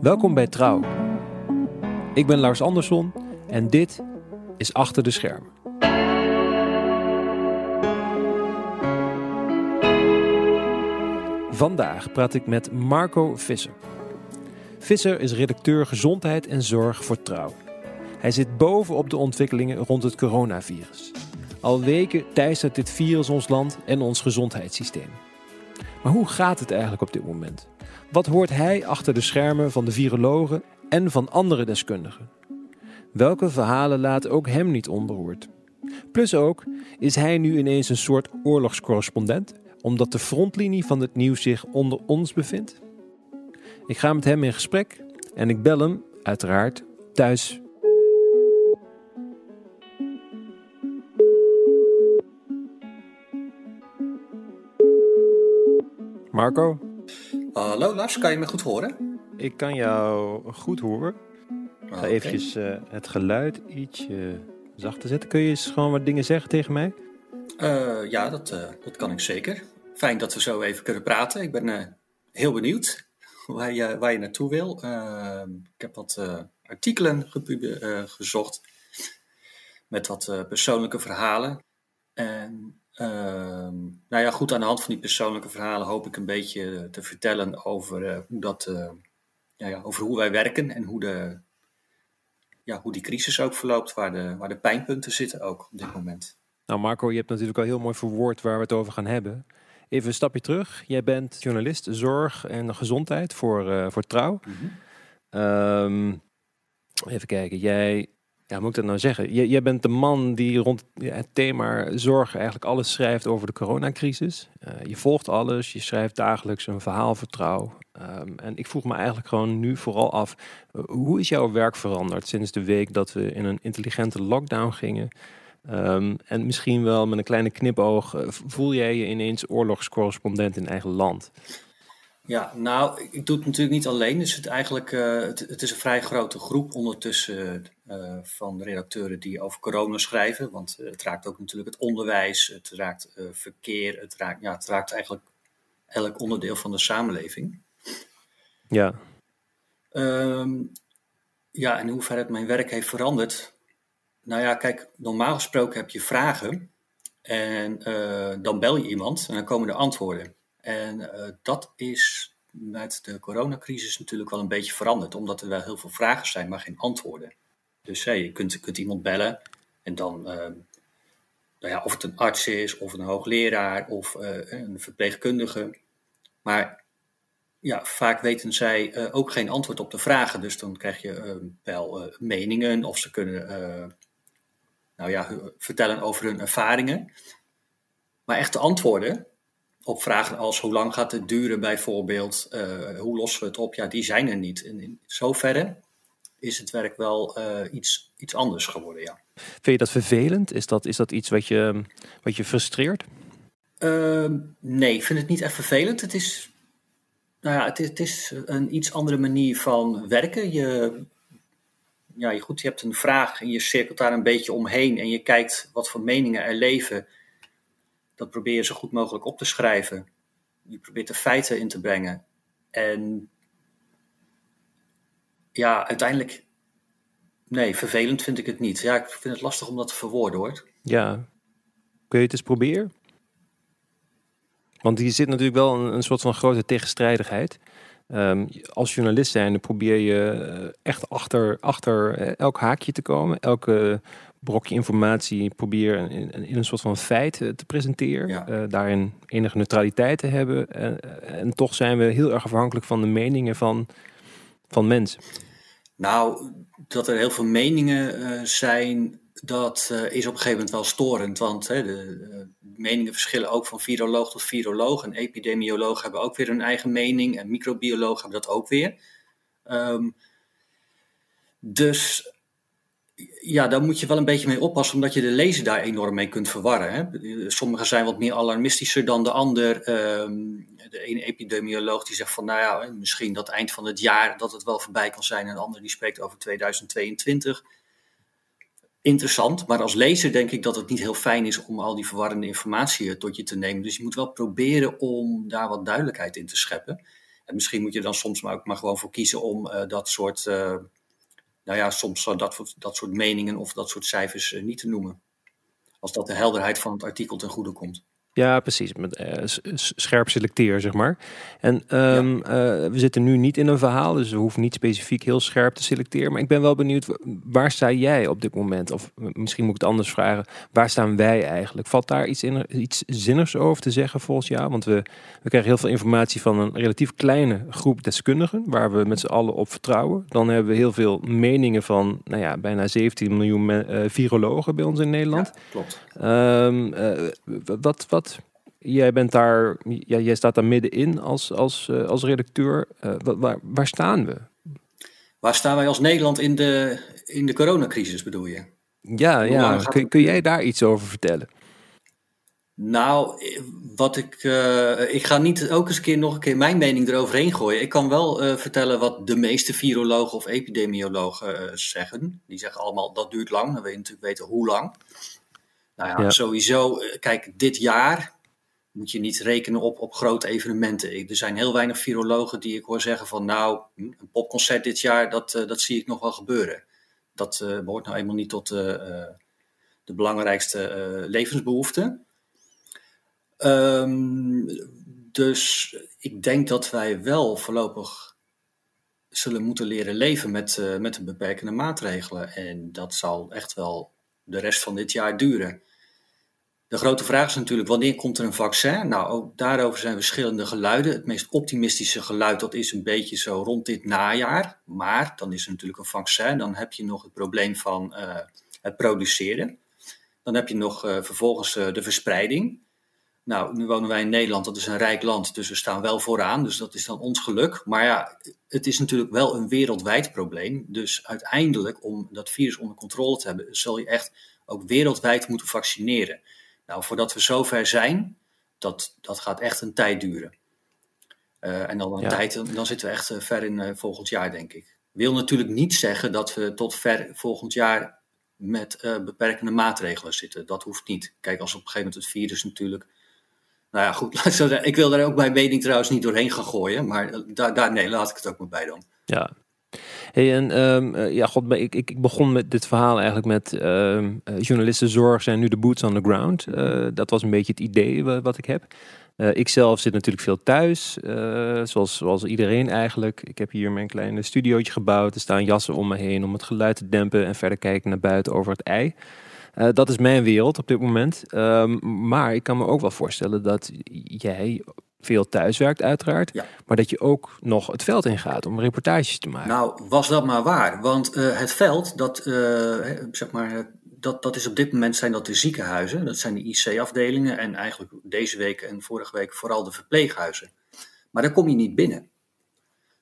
Welkom bij Trouw. Ik ben Lars Andersson en dit is Achter de Schermen. Vandaag praat ik met Marco Visser. Visser is redacteur gezondheid en zorg voor Trouw. Hij zit bovenop de ontwikkelingen rond het coronavirus. Al weken teistert dit virus ons land en ons gezondheidssysteem. Maar hoe gaat het eigenlijk op dit moment? Wat hoort hij achter de schermen van de virologen en van andere deskundigen? Welke verhalen laten ook hem niet onberoerd? Plus ook, is hij nu ineens een soort oorlogscorrespondent, omdat de frontlinie van het nieuws zich onder ons bevindt? Ik ga met hem in gesprek en ik bel hem, uiteraard, thuis Marco? Hallo Lars, kan je me goed horen? Ik kan jou goed horen. Ik ga eventjes uh, het geluid ietsje zachter zetten. Kun je eens gewoon wat dingen zeggen tegen mij? Uh, ja, dat, uh, dat kan ik zeker. Fijn dat we zo even kunnen praten. Ik ben heel benieuwd waar je, waar je naartoe wil. Ehm, ik heb wat artikelen gezocht met wat persoonlijke verhalen. En nou ja, goed, aan de hand van die persoonlijke verhalen hoop ik een beetje te vertellen over, uh, hoe, dat, uh, ja, ja, over hoe wij werken en hoe, de, ja, hoe die crisis ook verloopt, waar de, waar de pijnpunten zitten ook op dit moment. Nou Marco, je hebt natuurlijk al heel mooi verwoord waar we het over gaan hebben. Even een stapje terug. Jij bent journalist zorg en gezondheid voor, uh, voor Trouw. Mm -hmm. even kijken, jij ja, moet ik dat nou zeggen? J jij bent de man die rond het thema zorg eigenlijk alles schrijft over de coronacrisis. Uh, je volgt alles, je schrijft dagelijks een verhaal vertrouw. Um, en ik vroeg me eigenlijk gewoon nu vooral af, uh, hoe is jouw werk veranderd sinds de week dat we in een intelligente lockdown gingen? Um, en misschien wel met een kleine knipoog, uh, voel jij je ineens oorlogscorrespondent in eigen land? Ja, nou, ik doe het natuurlijk niet alleen. Dus het, eigenlijk, uh, het, het, is een vrij grote groep ondertussen uh, van redacteuren die over corona schrijven. Want uh, het raakt ook natuurlijk het onderwijs, het raakt verkeer, het raakt, ja, het raakt eigenlijk elk onderdeel van de samenleving. Ja. Um, ja, en hoe ver het mijn werk heeft veranderd. Nou ja, kijk, normaal gesproken heb je vragen en dan bel je iemand en dan komen er antwoorden. En uh, dat is met de coronacrisis natuurlijk wel een beetje veranderd, omdat er wel heel veel vragen zijn, maar geen antwoorden. Dus je kunt, kunt iemand bellen en dan, uh, nou ja, of het een arts is, of een hoogleraar, of uh, een verpleegkundige. Maar ja, vaak weten zij ook geen antwoord op de vragen. Dus dan krijg je wel meningen, of ze kunnen nou ja, vertellen over hun ervaringen. Maar echte antwoorden, op vragen als hoe lang gaat het duren bijvoorbeeld, uh, hoe lossen we het op, ja, die zijn er niet. En in zoverre is het werk wel uh, iets, iets anders geworden, ja. Vind je dat vervelend? Is dat, is dat iets wat je, wat je frustreert? Uh, nee, ik vind het niet echt vervelend. Het is, nou ja, het is, het is een iets andere manier van werken. Je, ja, je, goed, je hebt een vraag en je cirkelt daar een beetje omheen en je kijkt wat voor meningen er leven dat probeer je zo goed mogelijk op te schrijven. Je probeert de feiten in te brengen. En ja, uiteindelijk, nee, vervelend vind ik het niet. Ja, ik vind het lastig om dat te verwoorden hoor. Ja, kun je het eens proberen? Want hier zit natuurlijk wel een, een soort van grote tegenstrijdigheid. Um, als journalist zijn, probeer je eh, echt achter, achter eh, elk haakje te komen. Elke brokje informatie probeer in, in, een soort van feit eh, te presenteren. Uh, daarin enige neutraliteit te hebben. En, en, toch zijn we heel erg afhankelijk van de meningen van, van mensen. Nou, dat er heel veel meningen uh, zijn, dat uh, is op een gegeven moment wel storend. Want hè, de, de, meningen verschillen ook van viroloog tot viroloog. En epidemiologen hebben ook weer hun eigen mening. En microbiologen hebben dat ook weer. Um, dus ja, daar moet je wel een beetje mee oppassen, omdat je de lezer daar enorm mee kunt verwarren. Hè? Sommigen zijn wat meer alarmistischer dan de ander. Um, de ene epidemioloog die zegt van, nou ja, misschien dat eind van het jaar dat het wel voorbij kan zijn. En de ander die spreekt over 2022. Interessant, maar als lezer denk ik dat het niet heel fijn is om al die verwarrende informatie tot je te nemen. Dus je moet wel proberen om daar wat duidelijkheid in te scheppen. En misschien moet je dan soms maar ook maar gewoon voor kiezen om dat soort, nou ja, soms dat, dat soort meningen of dat soort cijfers niet te noemen. Als dat de helderheid van het artikel ten goede komt. Ja, precies. Met, uh, scherp selecteren, zeg maar. En um, uh, we zitten nu niet in een verhaal, dus we hoeven niet specifiek heel scherp te selecteren. Maar ik ben wel benieuwd, waar sta jij op dit moment? Of misschien moet ik het anders vragen, waar staan wij eigenlijk? Valt daar iets, in, iets zinnigs over te zeggen volgens jou? Want we, we krijgen heel veel informatie van een relatief kleine groep deskundigen, waar we met z'n allen op vertrouwen. Dan hebben we heel veel meningen van, nou ja, bijna 17 miljoen uh, virologen bij ons in Nederland. Ja, klopt. Um, wat, wat Jij bent daar, ja, jij staat daar middenin als, als, uh, als redacteur. Uh, waar, waar staan we? Waar staan wij als Nederland in de, in de coronacrisis, bedoel je? Ja, ja. Kun, kun jij daar iets over vertellen? Nou, wat ik, uh, ik ga niet ook eens een keer nog een keer mijn mening eroverheen gooien. Ik kan wel uh, vertellen wat de meeste virologen of epidemiologen uh, zeggen. Die zeggen allemaal dat duurt lang. Dan wil je natuurlijk weten hoe lang. Nou ja, ja. sowieso, kijk, dit jaar moet je niet rekenen op, op grote evenementen. Er zijn heel weinig virologen die ik hoor zeggen van nou, een popconcert dit jaar, dat, uh, dat zie ik nog wel gebeuren. Dat uh, behoort nou eenmaal niet tot uh, de belangrijkste levensbehoeften. Um, dus ik denk dat wij wel voorlopig zullen moeten leren leven met, met de beperkende maatregelen. En dat zal echt wel de rest van dit jaar duren. De grote vraag is natuurlijk, wanneer komt er een vaccin? Nou, ook daarover zijn verschillende geluiden. Het meest optimistische geluid, dat is een beetje zo rond dit najaar. Maar dan is er natuurlijk een vaccin. Dan heb je nog het probleem van uh, het produceren. Dan heb je nog uh, vervolgens uh, de verspreiding. Nou, nu wonen wij in Nederland, dat is een rijk land, dus we staan wel vooraan. Dus dat is dan ons geluk. Maar ja, het is natuurlijk wel een wereldwijd probleem. Dus uiteindelijk, om dat virus onder controle te hebben, zul je echt ook wereldwijd moeten vaccineren. Nou, voordat we zover zijn, dat, dat gaat echt een tijd duren. Uh, en dan een ja. tijd, dan zitten we echt uh, ver in uh, volgend jaar, denk ik. Wil natuurlijk niet zeggen dat we tot ver volgend jaar met beperkende maatregelen zitten. Dat hoeft niet. Kijk, als op een gegeven moment het virus natuurlijk. Nou ja, goed. ik wil daar ook mijn mening trouwens niet doorheen gaan gooien. Maar daar, daar nee, laat ik het ook maar bij dan. Ja, En um, ja, god, ik, ik, begon met dit verhaal eigenlijk met um, journalistenzorg zijn nu de boots on the ground. Uh, dat was een beetje het idee wat ik heb. Uh, ik zelf zit natuurlijk veel thuis, zoals, zoals iedereen eigenlijk. Ik heb hier mijn kleine studiootje gebouwd. Er staan jassen om me heen om het geluid te dempen en verder kijken naar buiten over het ei. Dat is mijn wereld op dit moment. Um, maar ik kan me ook wel voorstellen dat jij veel thuiswerkt uiteraard, ja. maar dat je ook nog het veld ingaat om reportages te maken. Nou, was dat maar waar. Want uh, het veld, dat, uh, zeg maar, dat, dat is op dit moment zijn dat de ziekenhuizen, dat zijn de IC-afdelingen en eigenlijk deze week en vorige week vooral de verpleeghuizen. Maar daar kom je niet binnen.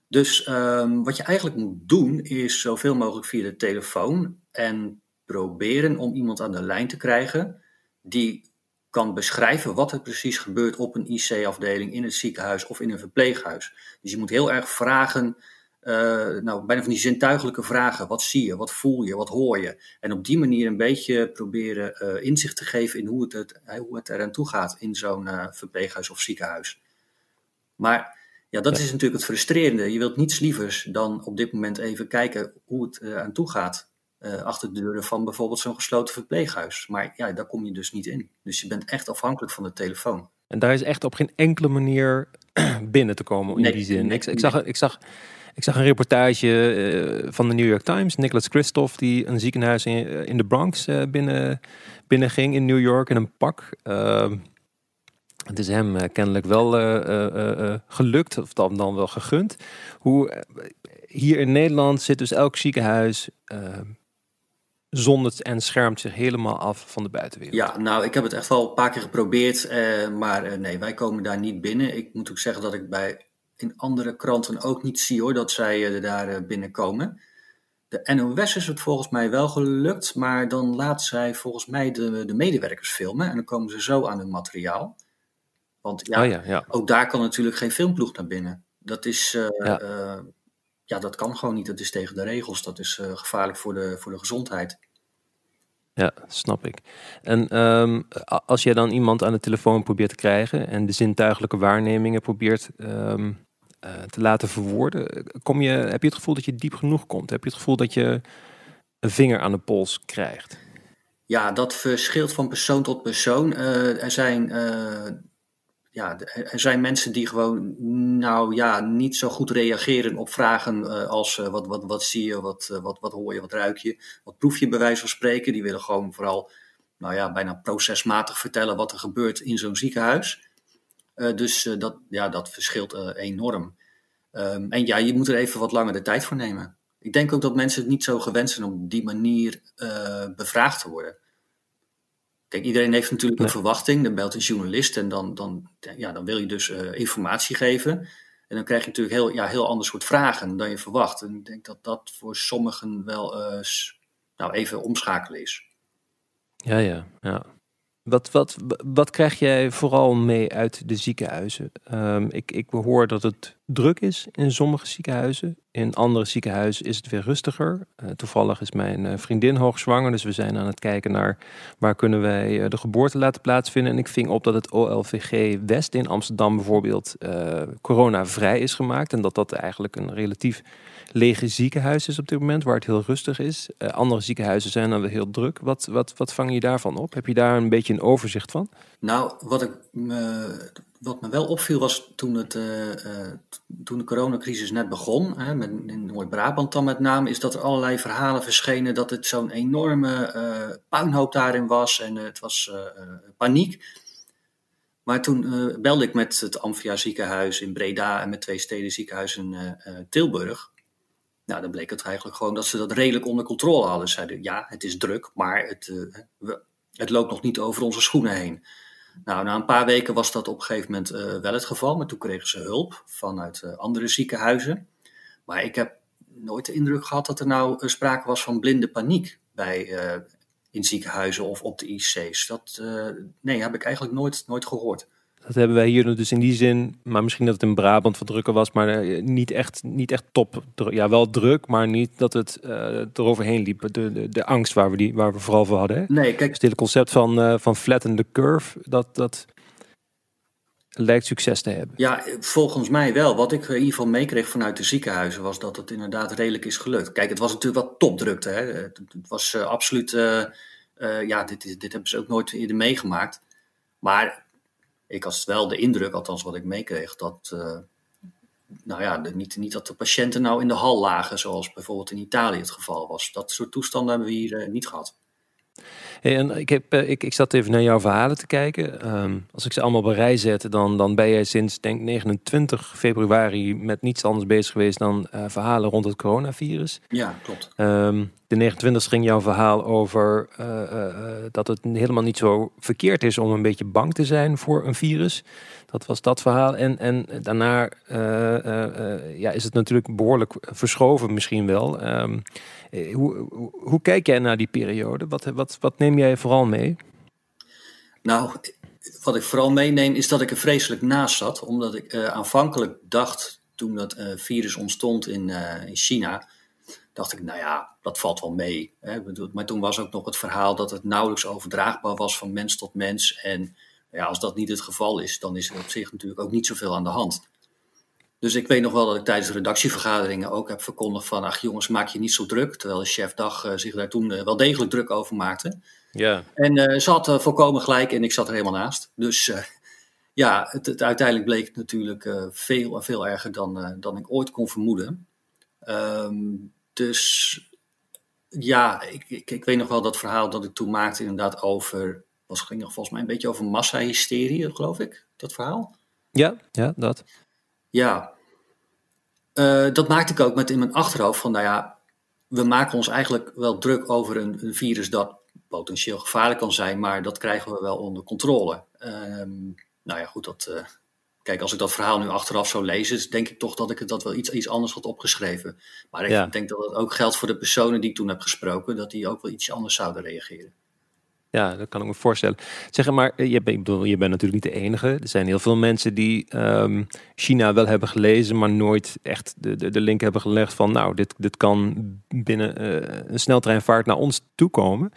Dus um, wat je eigenlijk moet doen is zoveel mogelijk via de telefoon en proberen om iemand aan de lijn te krijgen die kan beschrijven wat er precies gebeurt op een IC-afdeling, in het ziekenhuis of in een verpleeghuis. Dus je moet heel erg vragen, uh, nou, bijna van die zintuigelijke vragen. Wat zie je, wat voel je, wat hoor je? En op die manier een beetje proberen uh, inzicht te geven in hoe het, het, hoe het eraan toe gaat in zo'n uh, verpleeghuis of ziekenhuis. Maar ja, dat ja. is natuurlijk het frustrerende. Je wilt niets lievers dan op dit moment even kijken hoe het aan toe gaat uh, achter de deuren van bijvoorbeeld zo'n gesloten verpleeghuis. Maar ja, daar kom je dus niet in. Dus je bent echt afhankelijk van de telefoon. En daar is echt op geen enkele manier binnen te komen in nee, die zin. Nee, ik, ik, zag, ik, zag, ik zag een reportage uh, van de New York Times. Nicholas Christoph die een ziekenhuis in, in de Bronx uh, binnen, binnen ging in New York in een pak. Uh, het is hem kennelijk wel uh, uh, gelukt, of dan, dan wel gegund. Hoe hier in Nederland zit dus elk ziekenhuis zondert en schermt zich helemaal af van de buitenwereld. Ja, nou, ik heb het echt wel een paar keer geprobeerd, eh, maar eh, nee, wij komen daar niet binnen. Ik moet ook zeggen dat ik bij in andere kranten ook niet zie hoor, dat zij uh, daar binnenkomen. De NOS is het volgens mij wel gelukt, maar dan laat zij volgens mij de, de medewerkers filmen en dan komen ze zo aan hun materiaal. Want ja, oh ja, ja, ook daar kan natuurlijk geen filmploeg naar binnen. Dat is, ja. Ja. dat kan gewoon niet. Dat is tegen de regels. Dat is gevaarlijk voor de, voor de gezondheid. Ja, snap ik. En um, als jij dan iemand aan de telefoon probeert te krijgen en de zintuigelijke waarnemingen probeert um, te laten verwoorden. Kom je, heb je het gevoel dat je diep genoeg komt? Heb je het gevoel dat je een vinger aan de pols krijgt? Ja, dat verschilt van persoon tot persoon. er zijn ja, er zijn mensen die gewoon nou ja, niet zo goed reageren op vragen uh, als uh, wat, wat, wat zie je, wat, uh, wat, wat hoor je, wat ruik je, wat proef je bij wijze van spreken. Die willen gewoon vooral nou ja, bijna procesmatig vertellen wat er gebeurt in zo'n ziekenhuis. dus dat, ja, dat verschilt enorm. Um, en ja, je moet er even wat langer de tijd voor nemen. Ik denk ook dat mensen het niet zo gewend zijn om op die manier bevraagd te worden. Kijk, iedereen heeft natuurlijk een verwachting. Dan belt een journalist en dan, dan, ja, dan wil je dus uh, informatie geven. En dan krijg je natuurlijk heel, ja, heel ander soort vragen dan je verwacht. En ik denk dat dat voor sommigen wel uh, nou, even omschakelen is. Ja, ja, ja. Wat, wat, wat krijg jij vooral mee uit de ziekenhuizen? Um, ik, ik hoor dat het druk is in sommige ziekenhuizen. In andere ziekenhuizen is het weer rustiger. Uh, toevallig is mijn uh, vriendin hoogzwanger, dus we zijn aan het kijken naar waar kunnen wij uh, de geboorte laten plaatsvinden. En ik ving op dat het OLVG West in Amsterdam bijvoorbeeld coronavrij is gemaakt. En dat dat eigenlijk een relatief lege ziekenhuis is op dit moment, waar het heel rustig is. Uh, andere ziekenhuizen zijn dan weer heel druk. Wat, wat, wat vang je daarvan op? Heb je daar een beetje een overzicht van? Nou, wat, ik, me, wat me wel opviel was toen, het, uh, uh, toen de coronacrisis net begon, hè, met, in Noord-Brabant dan met name, is dat er allerlei verhalen verschenen dat het zo'n enorme puinhoop daarin was en het was paniek. Maar toen belde ik met het Amphia ziekenhuis in Breda en met twee steden ziekenhuizen in Tilburg. Nou, dan bleek het eigenlijk gewoon dat ze dat redelijk onder controle hadden. Zeiden, ja, het is druk, maar het, we, het loopt nog niet over onze schoenen heen. Nou, na een paar weken was dat op een gegeven moment uh, wel het geval, maar toen kregen ze hulp vanuit uh, andere ziekenhuizen. Maar ik heb nooit de indruk gehad dat er nou sprake was van blinde paniek bij, in ziekenhuizen of op de IC's. Dat nee, heb ik eigenlijk nooit, nooit gehoord. Dat hebben wij hier dus in die zin, maar misschien dat het in Brabant wat drukker was, maar eh, niet echt, niet echt top. Ja, wel druk, maar niet dat het uh, eroverheen liep. De, de, de, angst waar we, die, waar we vooral voor hadden. Hè? Nee, kijk. Dus het hele concept van, uh, van flatten the curve, dat, dat lijkt succes te hebben. Ja, volgens mij wel. Wat ik in ieder geval meekreeg vanuit de ziekenhuizen was dat het inderdaad redelijk is gelukt. Kijk, het was natuurlijk wat topdrukte. Hè? Het, het was absoluut, ja, dit, dit hebben ze ook nooit eerder meegemaakt. Maar ik had wel de indruk, althans wat ik meekreeg, dat, uh, nou ja, niet, niet dat de patiënten nou in de hal lagen, zoals bijvoorbeeld in Italië het geval was. Dat soort toestanden hebben we hier uh, niet gehad. Hey, en ik, heb, uh, ik, ik zat even naar jouw verhalen te kijken. Um, als ik ze allemaal op rij zet, dan, dan ben jij sinds denk 29 februari met niets anders bezig geweest dan verhalen rond het coronavirus. Ja, klopt. Um, de 29 ging jouw verhaal over uh, uh, dat het helemaal niet zo verkeerd is om een beetje bang te zijn voor een virus. Dat was dat verhaal. En, en daarna ja, is het natuurlijk behoorlijk verschoven misschien wel. Um, hoe, hoe, hoe, kijk jij naar die periode? Wat, wat, wat neem jij vooral mee? Nou, wat ik vooral meeneem is dat ik er vreselijk naast zat. Omdat ik aanvankelijk dacht, toen dat virus ontstond in, in China dacht ik, nou ja, dat valt wel mee. Hè. Maar toen was ook nog het verhaal dat het nauwelijks overdraagbaar was van mens tot mens. En ja, als dat niet het geval is, dan is er op zich natuurlijk ook niet zoveel aan de hand. Dus ik weet nog wel dat ik tijdens de redactievergaderingen ook heb verkondigd van, ach jongens, maak je niet zo druk. Terwijl de chef Dag uh, zich daar toen uh, wel degelijk druk over maakte. Ja. En uh, ze had volkomen gelijk en ik zat er helemaal naast. Dus ja, het, het, uiteindelijk bleek het natuurlijk veel, veel erger dan, dan ik ooit kon vermoeden. Um, dus ja, ik, ik, ik, weet nog wel dat verhaal dat ik toen maakte inderdaad over, was, ging nog volgens mij een beetje over massahysterie, geloof ik, dat verhaal. Ja, ja, dat. Ja, uh, dat maakte ik ook met in mijn achterhoofd van, nou ja, we maken ons eigenlijk wel druk over een, een, virus dat potentieel gevaarlijk kan zijn, maar dat krijgen we wel onder controle. Um, nou ja, goed, dat, uh, Kijk, als ik dat verhaal nu achteraf zou lezen, denk ik toch dat ik het dat wel iets, iets anders had opgeschreven. Maar ik ja. denk dat het ook geldt voor de personen die ik toen heb gesproken, dat die ook wel iets anders zouden reageren. Ja, dat kan ik me voorstellen. Zeg maar, je, ik bedoel, je bent natuurlijk niet de enige. Er zijn heel veel mensen die um, China wel hebben gelezen, maar nooit echt de, de, de link hebben gelegd van, nou, dit, dit kan binnen uh, een sneltreinvaart naar ons toekomen.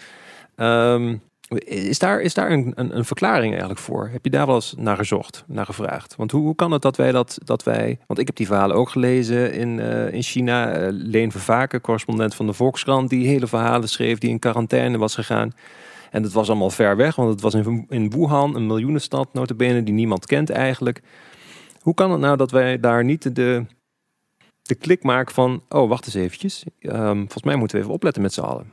Um, Is daar, is daar een, een, verklaring eigenlijk voor? Heb je daar wel eens naar gezocht, naar gevraagd? Want hoe, hoe kan het dat wij dat, dat wij... Want ik heb die verhalen ook gelezen in, uh, in China. Uh, Leen Vervaken, correspondent van de Volkskrant, die hele verhalen schreef, die in quarantaine was gegaan. En het was allemaal ver weg, want het was in, in Wuhan, een miljoenenstad, notabene, die niemand kent eigenlijk. Hoe kan het nou dat wij daar niet de, de klik maken van... Oh, wacht eens eventjes. Um, volgens mij moeten we even opletten met z'n allen.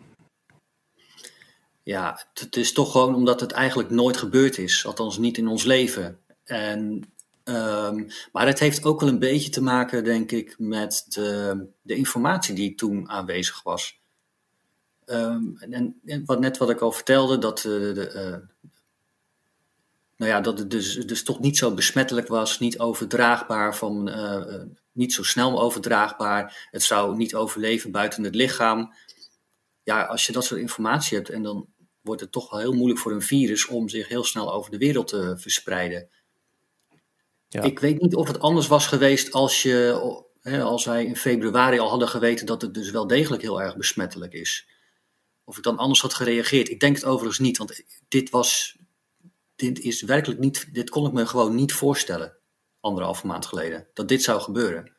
Ja, het is toch gewoon omdat het eigenlijk nooit gebeurd is. Althans niet in ons leven. En, um, maar het heeft ook wel een beetje te maken, denk ik, met de, de informatie die toen aanwezig was. Um, en, en, wat, net wat ik al vertelde, dat, uh, de, uh, nou ja, dat het dus, dus toch niet zo besmettelijk was, niet overdraagbaar, van, uh, niet zo snel overdraagbaar. Het zou niet overleven buiten het lichaam. Ja, als je dat soort informatie hebt en dan wordt het toch wel heel moeilijk voor een virus om zich heel snel over de wereld te verspreiden. Ja. Ik weet niet of het anders was geweest als, je, hè, als wij in februari al hadden geweten dat het dus wel degelijk heel erg besmettelijk is. Of ik dan anders had gereageerd. Ik denk het overigens niet, want dit was. Dit is werkelijk niet. Dit kon ik me gewoon niet voorstellen. Anderhalve maand geleden. Dat dit zou gebeuren.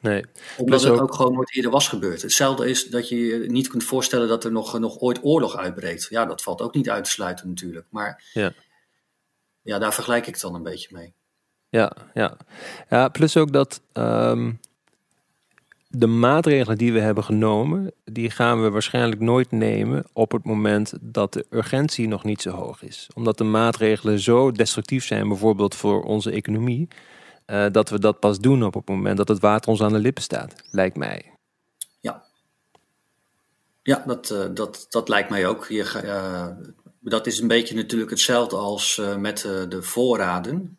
Nee. Omdat het ook... gewoon nooit eerder was gebeurd. Hetzelfde is dat je je niet kunt voorstellen dat er nog, nog ooit oorlog uitbreekt. Ja, dat valt ook niet uit te sluiten natuurlijk. Maar ja, ja daar vergelijk ik het dan een beetje mee. Ja, ja. ja plus ook dat ehm, de maatregelen die we hebben genomen, die gaan we waarschijnlijk nooit nemen op het moment dat de urgentie nog niet zo hoog is. Omdat de maatregelen zo destructief zijn, bijvoorbeeld voor onze economie, uh, dat we dat pas doen op het moment dat het water ons aan de lippen staat, lijkt mij. Ja, ja dat, uh, dat, dat lijkt mij ook. Je, uh, dat is een beetje natuurlijk hetzelfde als met de voorraden.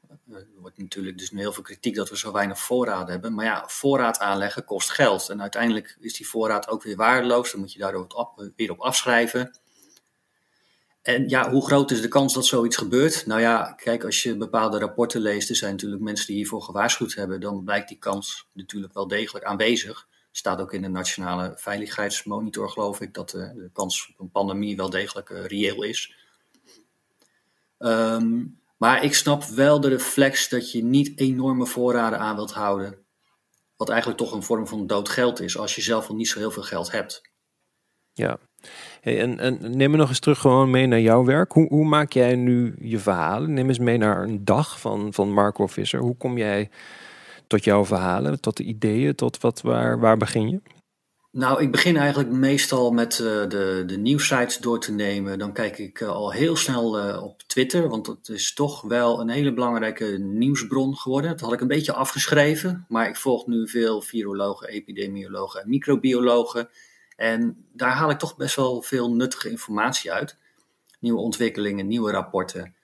Wordt natuurlijk dus heel veel kritiek dat we zo weinig voorraden hebben. Maar ja, voorraad aanleggen kost geld. En uiteindelijk is die voorraad ook weer waardeloos. Dan moet je daar weer op afschrijven. En ja, hoe groot is de kans dat zoiets gebeurt? Nou ja, kijk, als je bepaalde rapporten leest, er zijn natuurlijk mensen die hiervoor gewaarschuwd hebben, dan blijkt die kans natuurlijk wel degelijk aanwezig. Staat ook in de Nationale Veiligheidsmonitor, geloof ik, dat de, de kans op een pandemie wel degelijk uh, reëel is. Um, maar ik snap wel de reflex dat je niet enorme voorraden aan wilt houden. Wat eigenlijk toch een vorm van dood geld is, als je zelf al niet zo heel veel geld hebt. Ja, Hey, en, en, neem me nog eens terug gewoon mee naar jouw werk. Hoe, hoe, maak jij nu je verhalen? Neem eens mee naar een dag van, van Marco Visser. Hoe kom jij tot jouw verhalen, tot de ideeën, tot wat, waar, waar begin je? Nou, ik begin eigenlijk meestal met uh, de, de nieuwsites door te nemen. Dan kijk ik uh, al heel snel uh, op Twitter, want dat is toch wel een hele belangrijke nieuwsbron geworden. Dat had ik een beetje afgeschreven, maar ik volg nu veel virologen, epidemiologen en microbiologen. En daar haal ik toch best wel veel nuttige informatie uit. Nieuwe ontwikkelingen, nieuwe rapporten.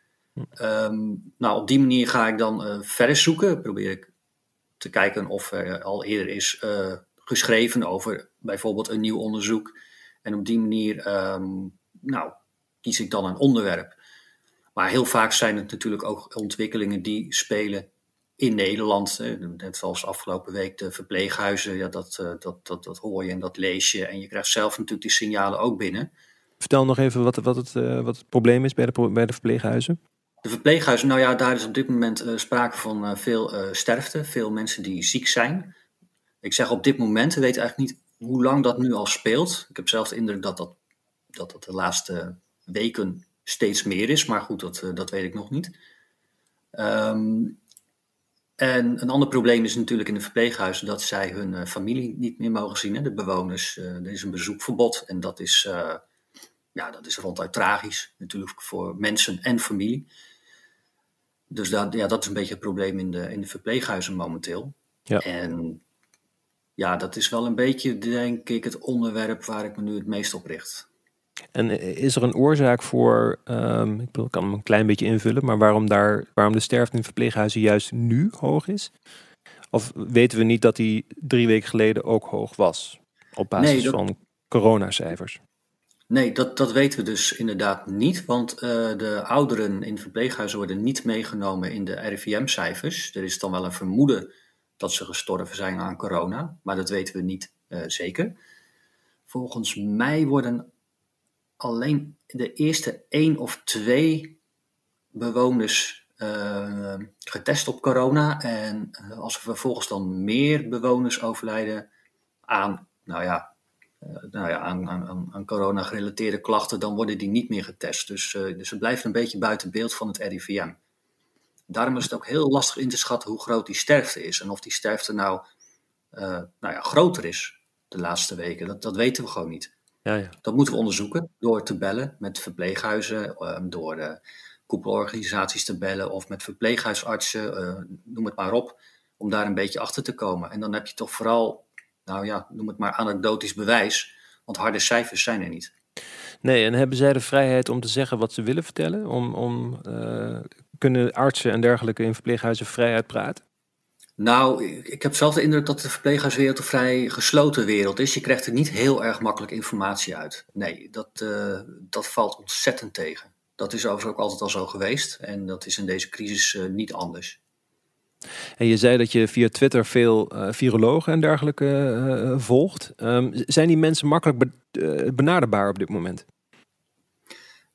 Um, nou, op die manier ga ik dan uh, verder zoeken. Probeer ik te kijken of er al eerder is uh, geschreven over bijvoorbeeld een nieuw onderzoek. En op die manier um, nou, kies ik dan een onderwerp. Maar heel vaak zijn het natuurlijk ook ontwikkelingen die spelen in Nederland, net zoals afgelopen week de verpleeghuizen, ja, dat, eh, dat, dat, dat hoor je en dat lees je. En je krijgt zelf natuurlijk die signalen ook binnen. Vertel nog even wat, wat, het, uh, wat het probleem is bij de, bij de verpleeghuizen. De verpleeghuizen, nou ja, daar is op dit moment uh, sprake van uh, veel sterfte, veel mensen die ziek zijn. Ik zeg op dit moment, we weten eigenlijk niet hoe lang dat nu al speelt. Ik heb zelf de indruk dat dat, dat, dat de laatste weken steeds meer is, maar goed, dat, dat weet ik nog niet. Um, en een ander probleem is natuurlijk in de verpleeghuizen dat zij hun uh, familie niet meer mogen zien. Hè, de bewoners. Uh, er is een bezoekverbod en dat is, ja, dat is ronduit tragisch natuurlijk voor mensen en familie. Dus dat, ja, dat is een beetje het probleem in de, in de verpleeghuizen momenteel. Ja. En ja, dat is wel een beetje, denk ik, het onderwerp waar ik me nu het meest op richt. En is er een oorzaak voor, um, ik kan hem een klein beetje invullen, maar waarom, daar, waarom de sterfte in verpleeghuizen juist nu hoog is? Of weten we niet dat die drie weken geleden ook hoog was? Op basis nee, dat... van coronacijfers? Nee, dat, dat weten we dus inderdaad niet. Want uh, de ouderen in verpleeghuizen worden niet meegenomen in de RIVM-cijfers. Er is dan wel een vermoeden dat ze gestorven zijn aan corona, maar dat weten we niet uh, zeker. Volgens mij worden alleen de eerste één of twee bewoners uh, getest op corona. En uh, als er vervolgens dan meer bewoners overlijden aan, nou ja, uh, nou ja, aan, aan, aan corona-gerelateerde klachten, dan worden die niet meer getest. Dus, dus ze blijven een beetje buiten beeld van het RIVM. Daarom is het ook heel lastig in te schatten hoe groot die sterfte is. En of die sterfte nou, nou ja, groter is de laatste weken. Dat, dat weten we gewoon niet. Ja, ja. Dat moeten we onderzoeken door te bellen met verpleeghuizen, ehm, door uh, koepelorganisaties te bellen of met verpleeghuisartsen, uh, noem het maar op, om daar een beetje achter te komen. En dan heb je toch vooral, nou ja, noem het maar anekdotisch bewijs, want harde cijfers zijn er niet. Nee, en hebben zij de vrijheid om te zeggen wat ze willen vertellen? Om, om uh, kunnen artsen en dergelijke in verpleeghuizen vrij uitpraten? Nou, ik heb zelf de indruk dat de verpleeghuiswereld een vrij gesloten wereld is. Je krijgt er niet heel erg makkelijk informatie uit. Nee, dat, uh, dat valt ontzettend tegen. Dat is overigens ook altijd al zo geweest en dat is in deze crisis uh, niet anders. En je zei dat je via Twitter veel uh, virologen en dergelijke volgt. Um, zijn die mensen makkelijk be benaderbaar op dit moment?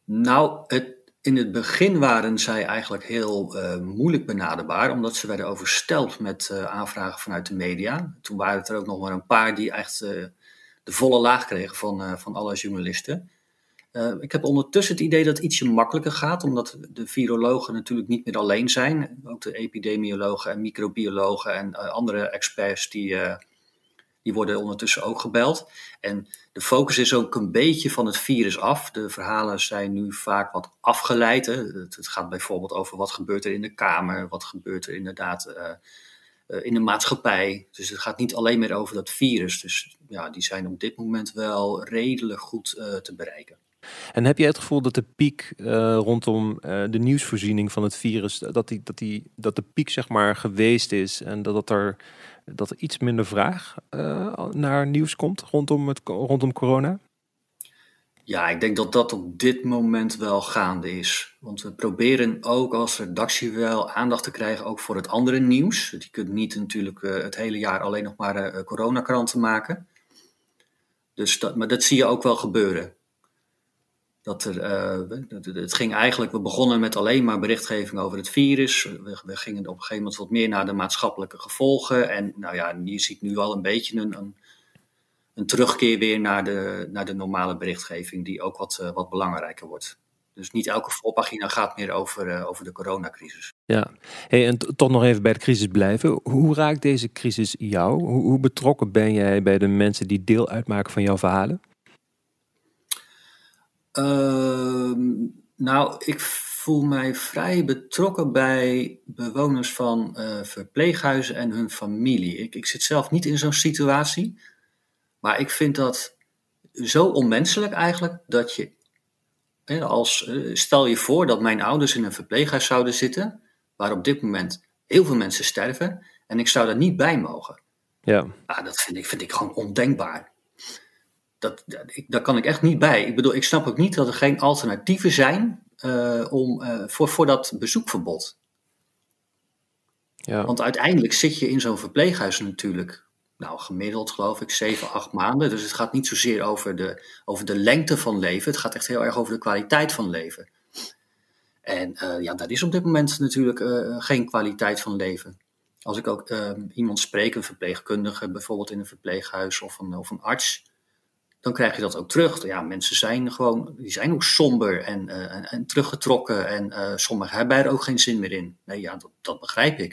Nou, het in het begin waren zij eigenlijk heel uh, moeilijk benaderbaar, omdat ze werden oversteld met uh, aanvragen vanuit de media. Toen waren het er ook nog maar een paar die echt uh, de volle laag kregen van, van alle journalisten. ik heb ondertussen het idee dat het ietsje makkelijker gaat, omdat de virologen natuurlijk niet meer alleen zijn. Ook de epidemiologen en microbiologen en andere experts die die worden ondertussen ook gebeld. En de focus is ook een beetje van het virus af. De verhalen zijn nu vaak wat afgeleid. Hè. Het, gaat bijvoorbeeld over wat gebeurt er in de Kamer, wat gebeurt er inderdaad uh, uh, in de maatschappij. Dus het gaat niet alleen meer over dat virus. Dus ja, die zijn op dit moment wel redelijk goed uh, te bereiken. En heb jij het gevoel dat de piek uh, rondom uh, de nieuwsvoorziening van het virus, dat, die, dat, die, dat de piek zeg maar geweest is en dat, dat er dat er iets minder vraag uh, naar nieuws komt rondom, het, rondom corona? Ja, ik denk dat dat op dit moment wel gaande is. Want we proberen ook als redactie wel aandacht te krijgen ook voor het andere nieuws. Je kunt niet natuurlijk het hele jaar alleen nog maar coronakranten maken. Dus dat, maar dat zie je ook wel gebeuren dat er, uh, het ging eigenlijk, we begonnen met alleen maar berichtgeving over het virus. We, gingen op een gegeven moment wat meer naar de maatschappelijke gevolgen. En nou ja, je ziet nu al een beetje een, een, een, terugkeer weer naar de, naar de normale berichtgeving, die ook wat, uh, wat belangrijker wordt. Dus niet elke voorpagina gaat meer over, uh, over de coronacrisis. Ja, hey, en toch nog even bij de crisis blijven. Hoe raakt deze crisis jou? Hoe, hoe betrokken ben jij bij de mensen die deel uitmaken van jouw verhalen? Uh, nou, ik voel mij vrij betrokken bij bewoners van uh, verpleeghuizen en hun familie. Ik, ik zit zelf niet in zo'n situatie, maar ik vind dat zo onmenselijk eigenlijk dat je, als, uh, stel je voor dat mijn ouders in een verpleeghuis zouden zitten, waar op dit moment heel veel mensen sterven, en ik zou daar niet bij mogen. Ja. Ah, dat vind ik, vind ik gewoon ondenkbaar dat, dat, daar kan ik echt niet bij. Ik bedoel, ik snap ook niet dat er geen alternatieven zijn uh, om, uh, voor, voor dat bezoekverbod. Ja. Want uiteindelijk zit je in zo'n verpleeghuis natuurlijk, nou gemiddeld geloof ik, 7, 8 maanden. Dus het gaat niet zozeer over de, over de lengte van leven, het gaat echt heel erg over de kwaliteit van leven. En uh, ja, dat is op dit moment natuurlijk geen kwaliteit van leven. Als ik ook iemand spreek, een verpleegkundige bijvoorbeeld in een verpleeghuis of een, of een arts, dan krijg je dat ook terug. Ja, mensen zijn gewoon, die zijn ook somber en, uh, en, en, teruggetrokken en uh, sommigen hebben er ook geen zin meer in. Nee, ja, dat, dat, begrijp ik.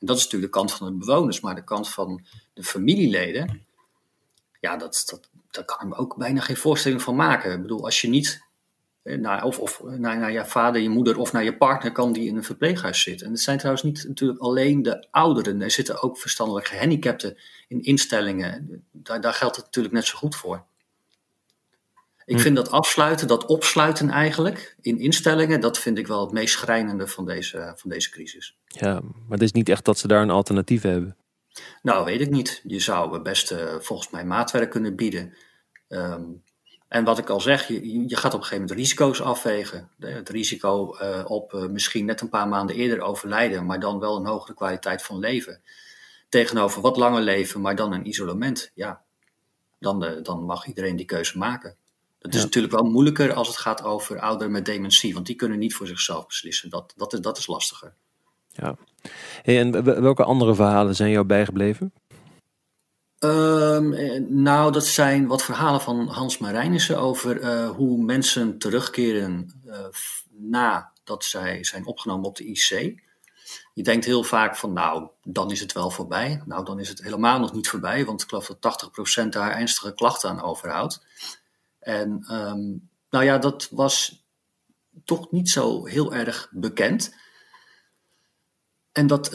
En dat is natuurlijk de kant van de bewoners, maar de kant van de familieleden, ja, dat, dat, daar kan ik me ook bijna geen voorstelling van maken. Ik bedoel, als je niet eh, naar, of, of naar, naar je vader, je moeder of naar je partner kan die in een verpleeghuis zitten. En het zijn trouwens niet natuurlijk alleen de ouderen. Er zitten ook verstandelijk gehandicapten in instellingen. Daar, daar geldt het natuurlijk net zo goed voor. Ik hm. vind dat afsluiten, dat opsluiten eigenlijk in instellingen, dat vind ik wel het meest schrijnende van deze, van deze crisis. Ja, maar het is niet echt dat ze daar een alternatief hebben. Nou, weet ik niet. Je zou best uh, volgens mij maatwerk kunnen bieden. Um, en wat ik al zeg, je, je gaat op een gegeven moment risico's afwegen. Het risico uh, op uh, misschien net een paar maanden eerder overlijden, maar dan wel een hogere kwaliteit van leven. Tegenover wat langer leven, maar dan een isolement. Ja, dan, dan mag iedereen die keuze maken. Het is natuurlijk wel moeilijker als het gaat over ouderen met dementie, want die kunnen niet voor zichzelf beslissen. Dat, dat, is, dat is lastiger. Ja. en welke andere verhalen zijn jou bijgebleven? Um, nou, dat zijn wat verhalen van Hans Marijnissen over uh, hoe mensen terugkeren uh, nadat zij zijn opgenomen op de IC. Je denkt heel vaak van, nou, dan is het wel voorbij. Nou, dan is het helemaal nog niet voorbij, want ik geloof dat 80% daar ernstige klachten aan overhoudt. En um, nou ja, dat was toch niet zo heel erg bekend. En dat uh,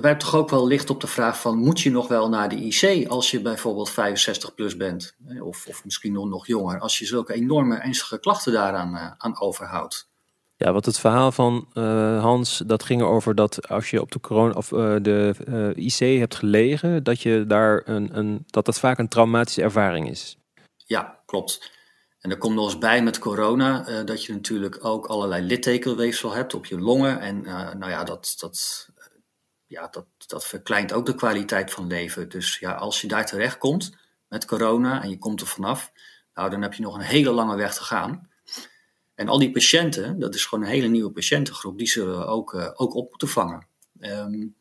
werpt toch ook wel licht op de vraag van, moet je nog wel naar de IC als je bijvoorbeeld 65 plus bent? Of, of misschien nog, nog jonger, als je zulke enorme ernstige klachten daaraan uh, aan overhoudt. Ja, wat het verhaal van Hans, dat ging over dat als je op de, corona, of, de IC hebt gelegen, dat, je daar een, een, dat dat vaak een traumatische ervaring is. Ja, klopt. En er komt nog eens bij met corona uh, dat je natuurlijk ook allerlei littekenweefsel hebt op je longen. En uh, nou ja, dat, dat, ja dat, dat verkleint ook de kwaliteit van leven. Dus ja, als je daar terecht komt met corona en je komt er vanaf, nou dan heb je nog een hele lange weg te gaan. En al die patiënten, dat is gewoon een hele nieuwe patiëntengroep, die zullen we ook, uh, ook op moeten vangen. Um,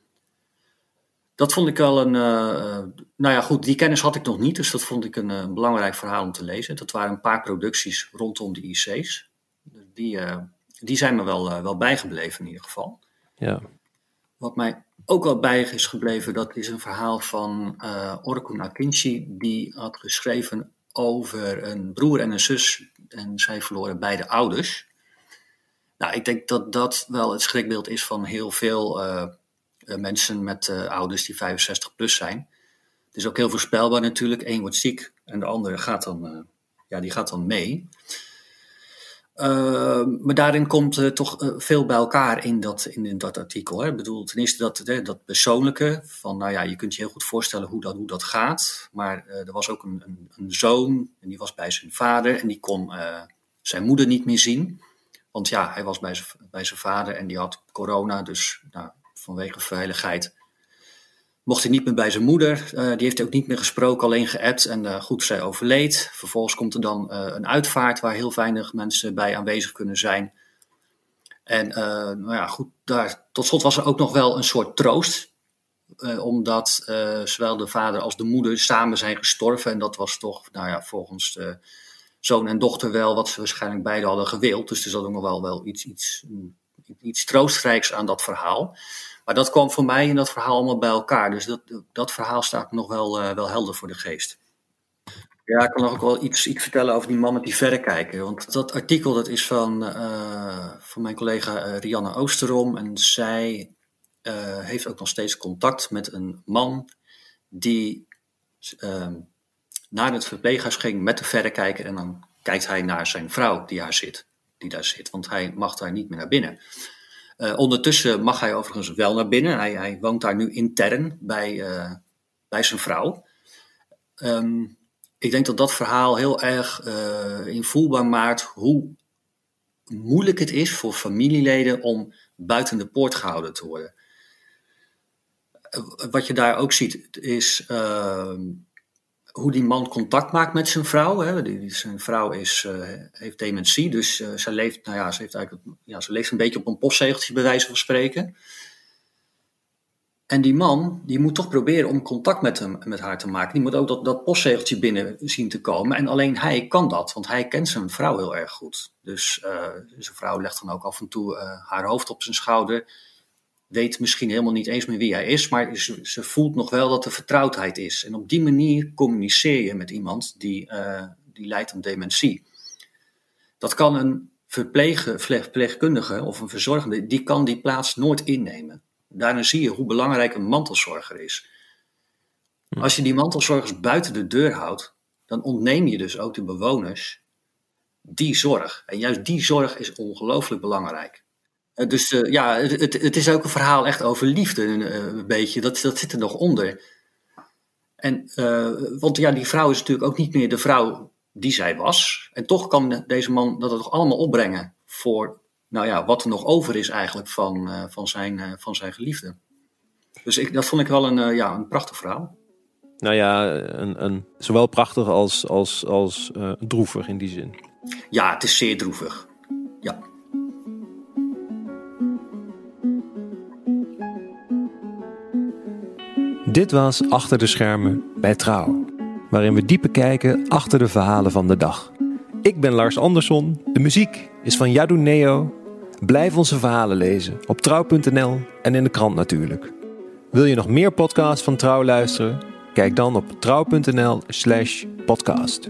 dat vond ik wel een. Uh, nou ja, goed, die kennis had ik nog niet, dus dat vond ik een, een, eh, belangrijk verhaal om te lezen. Dat waren een paar producties rondom de IC's. Die, uh, die zijn me wel, wel bijgebleven in ieder geval. Ja. Wat mij ook wel bij is gebleven, dat is een verhaal van uh, Orkun Akinci. Die had geschreven over een broer en een zus. En zij verloren beide ouders. Nou, ik denk dat dat wel het schrikbeeld is van heel veel eh, mensen met uh, ouders die 65 plus zijn. Het is ook heel voorspelbaar natuurlijk. Eén wordt ziek en de andere gaat dan, uh, ja, die gaat dan mee. maar daarin komt toch veel bij elkaar in dat, in, dat artikel. Hè. Ik bedoel, ten eerste dat, dat persoonlijke, van nou ja, je kunt je heel goed voorstellen hoe dat, hoe dat gaat. Maar er was ook een, een, een, zoon en die was bij zijn vader en die kon zijn moeder niet meer zien. Want ja, hij was bij zijn, bij zijn vader en die had corona, dus nou, vanwege veiligheid. Mocht hij niet meer bij zijn moeder. Uh, die heeft hij ook niet meer gesproken, alleen geappt. En uh, goed, zij overleed. Vervolgens komt er dan uh, een uitvaart waar heel weinig mensen bij aanwezig kunnen zijn. En nou ja, goed, daar, tot slot was er ook nog wel een soort troost. omdat zowel de vader als de moeder samen zijn gestorven. En dat was toch, nou ja, volgens zoon en dochter wel wat ze waarschijnlijk beide hadden gewild. Dus er zat ook nog wel, wel iets, iets, iets troostrijks aan dat verhaal. Maar dat kwam voor mij in dat verhaal allemaal bij elkaar. Dus dat, dat verhaal staat nog wel, uh, wel helder voor de geest. Ja, ik kan ook wel iets, iets vertellen over die man met die verrekijker. Want dat artikel dat is van, uh, van mijn collega uh, Rianne Oosterom. En zij heeft ook nog steeds contact met een man die ehm, naar het verpleeghuis ging met de verrekijker. En dan kijkt hij naar zijn vrouw die daar zit. Die daar zit want hij mag daar niet meer naar binnen. Uh, ondertussen mag hij overigens wel naar binnen. Hij, hij woont daar nu intern bij, uh, bij zijn vrouw. Um, ik denk dat dat verhaal heel erg uh, invoelbaar maakt hoe moeilijk het is voor familieleden om buiten de poort gehouden te worden. Wat je daar ook ziet is ehm, hoe die man contact maakt met zijn vrouw. Hè. Die, zijn vrouw is, uh, heeft dementie, dus uh, ze, leeft, nou ja, ze, heeft eigenlijk, ja, ze leeft een beetje op een postzegeltje, bij wijze van spreken. En die man, die moet toch proberen om contact met, hem, met haar te maken. Die moet ook dat, dat postzegeltje binnen zien te komen. En alleen hij kan dat, want hij kent zijn vrouw heel erg goed. Dus uh, zijn vrouw legt dan ook af en toe haar hoofd op zijn schouder weet misschien helemaal niet eens meer wie hij is, maar ze, ze, voelt nog wel dat er vertrouwdheid is. En op die manier communiceer je met iemand die, uh, die lijdt aan dementie. Dat kan een verpleegkundige of een verzorgende, die kan die plaats nooit innemen. Daarna zie je hoe belangrijk een mantelzorger is. Hm. Als je die mantelzorgers buiten de deur houdt, dan ontneem je dus ook de bewoners die zorg. En juist die zorg is ongelooflijk belangrijk. Eh, dus uh, ja, het, het, is ook een verhaal echt over liefde, een, eh, een beetje. Dat, dat zit er nog onder. En, want ja, die vrouw is natuurlijk ook niet meer de vrouw die zij was. En toch kan deze man dat toch allemaal opbrengen voor, nou ja, wat er nog over is eigenlijk van, uh, van, zijn, van zijn geliefde. Dus ik, dat vond ik wel een, ja, een prachtig verhaal. nou ja, een, een, zowel prachtig als, als, als droevig in die zin. Ja, het is zeer droevig. Ja. Dit was Achter de Schermen bij Trouw, waarin we dieper kijken achter de verhalen van de dag. Ik ben Lars Andersson, de muziek is van Yadu Neo. Blijf onze verhalen lezen op trouw.nl en in de krant natuurlijk. Wil je nog meer podcasts van Trouw luisteren? Kijk dan op trouw.nl/podcast.